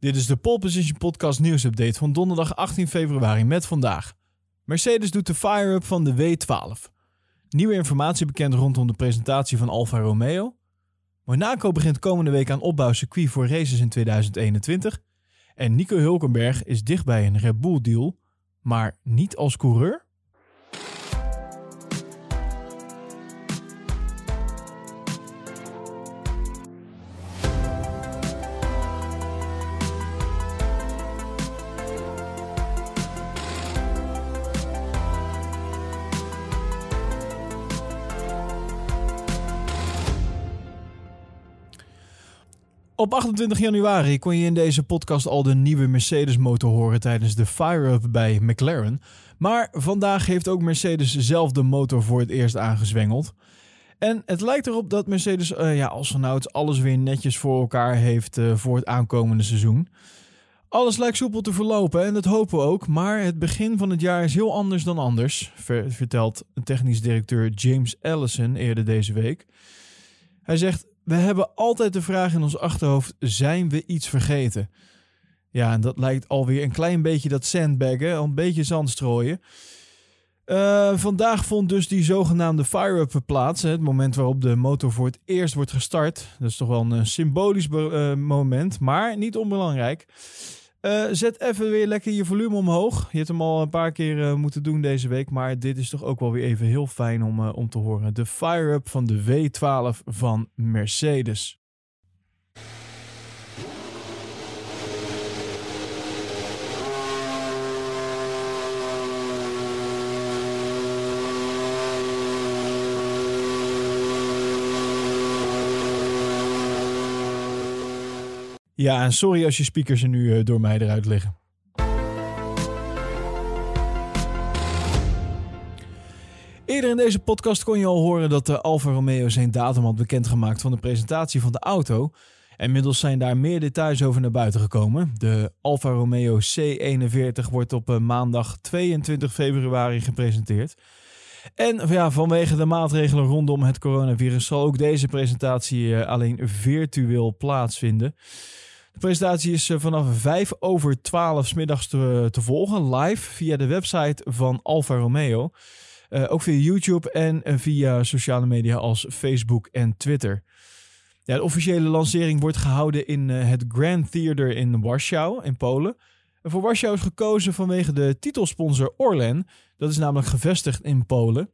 Dit is de Pole Position Podcast nieuwsupdate van donderdag 18 februari met vandaag. Mercedes doet de fire-up van de W12. Nieuwe informatie bekend rondom de presentatie van Alfa Romeo. Monaco begint komende week aan opbouwcircuit voor races in 2021. En Nico Hulkenberg is dichtbij een Red Bull deal, maar niet als coureur? Op 28 januari kon je in deze podcast al de nieuwe Mercedes-motor horen tijdens de fire-up bij McLaren. Maar vandaag heeft ook Mercedes zelf de motor voor het eerst aangezwengeld. En het lijkt erop dat Mercedes uh, ja, als vanouds alles weer netjes voor elkaar heeft uh, voor het aankomende seizoen. Alles lijkt soepel te verlopen en dat hopen we ook, maar het begin van het jaar is heel anders dan anders, vertelt technisch directeur James Allison eerder deze week. Hij zegt: we hebben altijd de vraag in ons achterhoofd: zijn we iets vergeten? Ja, en dat lijkt alweer een klein beetje dat sandbaggen, een beetje zand strooien. Uh, vandaag vond dus die zogenaamde fire-up plaats. Het moment waarop de motor voor het eerst wordt gestart. Dat is toch wel een symbolisch uh, moment, maar niet onbelangrijk. Uh, zet even weer lekker je volume omhoog. Je hebt hem al een paar keer uh, moeten doen deze week. Maar dit is toch ook wel weer even heel fijn om, uh, om te horen. De fire-up van de W12 van Mercedes. Ja, en sorry als je speakers er nu uh, door mij eruit liggen. Eerder in deze podcast kon je al horen dat de Alfa Romeo zijn datum had bekendgemaakt van de presentatie van de auto. En inmiddels zijn daar meer details over naar buiten gekomen. De Alfa Romeo C41 wordt op uh, maandag 22 februari gepresenteerd. En ja, vanwege de maatregelen rondom het coronavirus zal ook deze presentatie alleen virtueel plaatsvinden. De presentatie is vanaf 5 over 12 s middags te, volgen, live via de website van Alfa Romeo. Uh, ook via YouTube en uh, via sociale media als Facebook en Twitter. Ja, de officiële lancering wordt gehouden in het Grand Theater in Warschau, in Polen. En voor Warschau is gekozen vanwege de titelsponsor Orlen. Dat is namelijk gevestigd in Polen.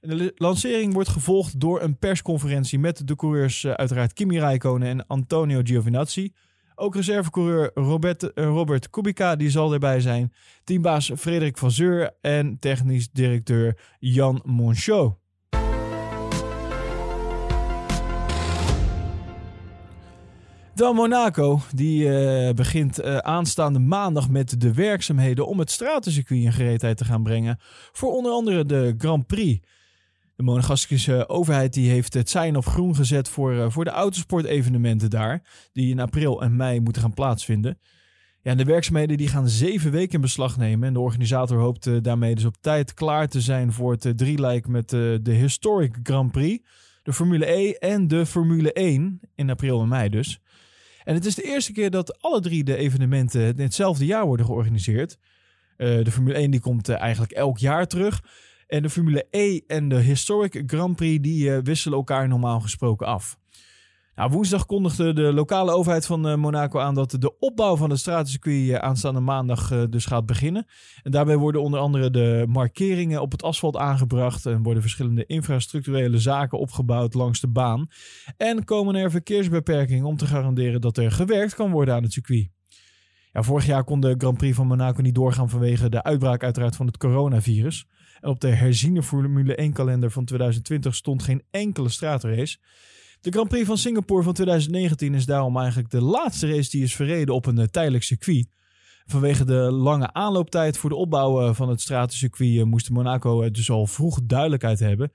En de lancering wordt gevolgd door een persconferentie met de coureurs uiteraard Kimi Räikkönen en Antonio Giovinazzi. Ook reservecoureur Robert, uh, Robert Kubica die zal erbij zijn. Teambaas Frederik van Zeur en technisch directeur Jan Monchot. Dan Monaco, die uh, begint uh, aanstaande maandag met de werkzaamheden om het stratencircuit in gereedheid te gaan brengen. Voor onder andere de Grand Prix. De Monegastische overheid die heeft het zijn op groen gezet voor, uh, voor de autosportevenementen daar, die in april en mei moeten gaan plaatsvinden. Ja, en de werkzaamheden die gaan zeven weken in beslag nemen. En de organisator hoopt uh, daarmee dus op tijd klaar te zijn voor het uh, drieluik met de Historic Grand Prix, de Formule E en de Formule 1 in april en mei dus. En het is de eerste keer dat alle drie de evenementen in hetzelfde jaar worden georganiseerd. de Formule 1 die komt eigenlijk elk jaar terug. En de Formule E en de Historic Grand Prix die uh, wisselen elkaar normaal gesproken af. Nou, woensdag kondigde de lokale overheid van uh, Monaco aan dat de opbouw van het stratencircuit uh, aanstaande maandag dus gaat beginnen. En daarbij worden onder andere de markeringen op het asfalt aangebracht en worden verschillende infrastructurele zaken opgebouwd langs de baan. En komen er verkeersbeperkingen om te garanderen dat er gewerkt kan worden aan het circuit. Ja, vorig jaar kon de Grand Prix van Monaco niet doorgaan vanwege de uitbraak uiteraard van het coronavirus. Op de herziene Formule 1 kalender van 2020 stond geen enkele straatrace. De Grand Prix van Singapore van 2019 is daarom eigenlijk de laatste race die is verreden op een tijdelijk circuit. Vanwege de lange aanlooptijd voor de opbouw van het stratencircuit moest Monaco dus al vroeg duidelijkheid hebben.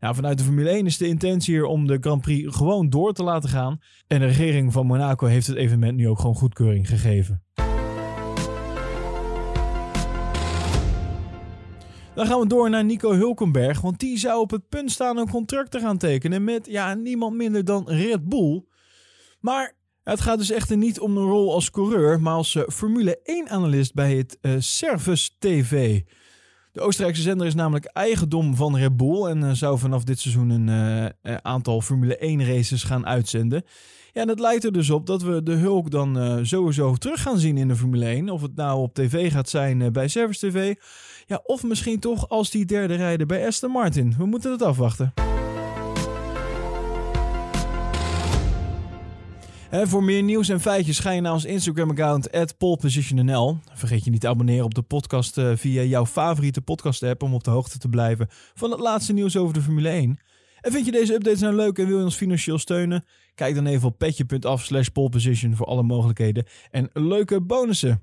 Nou, vanuit de Formule 1 is de intentie hier om de Grand Prix gewoon door te laten gaan. En de regering van Monaco heeft het evenement nu ook gewoon goedkeuring gegeven. Dan gaan we door naar Nico Hulkenberg, want die zou op het punt staan een contract te gaan tekenen met ja, niemand minder dan Red Bull. Maar Het gaat dus echter niet om een rol als coureur, maar als Formule 1-analyst bij het uh, Service TV. De Oostenrijkse zender is namelijk eigendom van Red Bull en zou vanaf dit seizoen een aantal Formule 1 races gaan uitzenden. Ja, en het lijkt er dus op dat we de Hulk dan uh, sowieso terug gaan zien in de Formule 1. Of het nou op tv gaat zijn bij Service TV. Ja, of misschien toch als die derde rijder bij Aston Martin. We moeten het afwachten. En voor meer nieuws en feitjes ga je naar ons Instagram-account polepositionnl. Vergeet je niet te abonneren op de podcast uh, via jouw favoriete podcast-app om op de hoogte te blijven van het laatste nieuws over de Formule 1. En vind je deze updates nou leuk en wil je ons financieel steunen? Kijk dan even op petje.af slash poleposition voor alle mogelijkheden en leuke bonussen.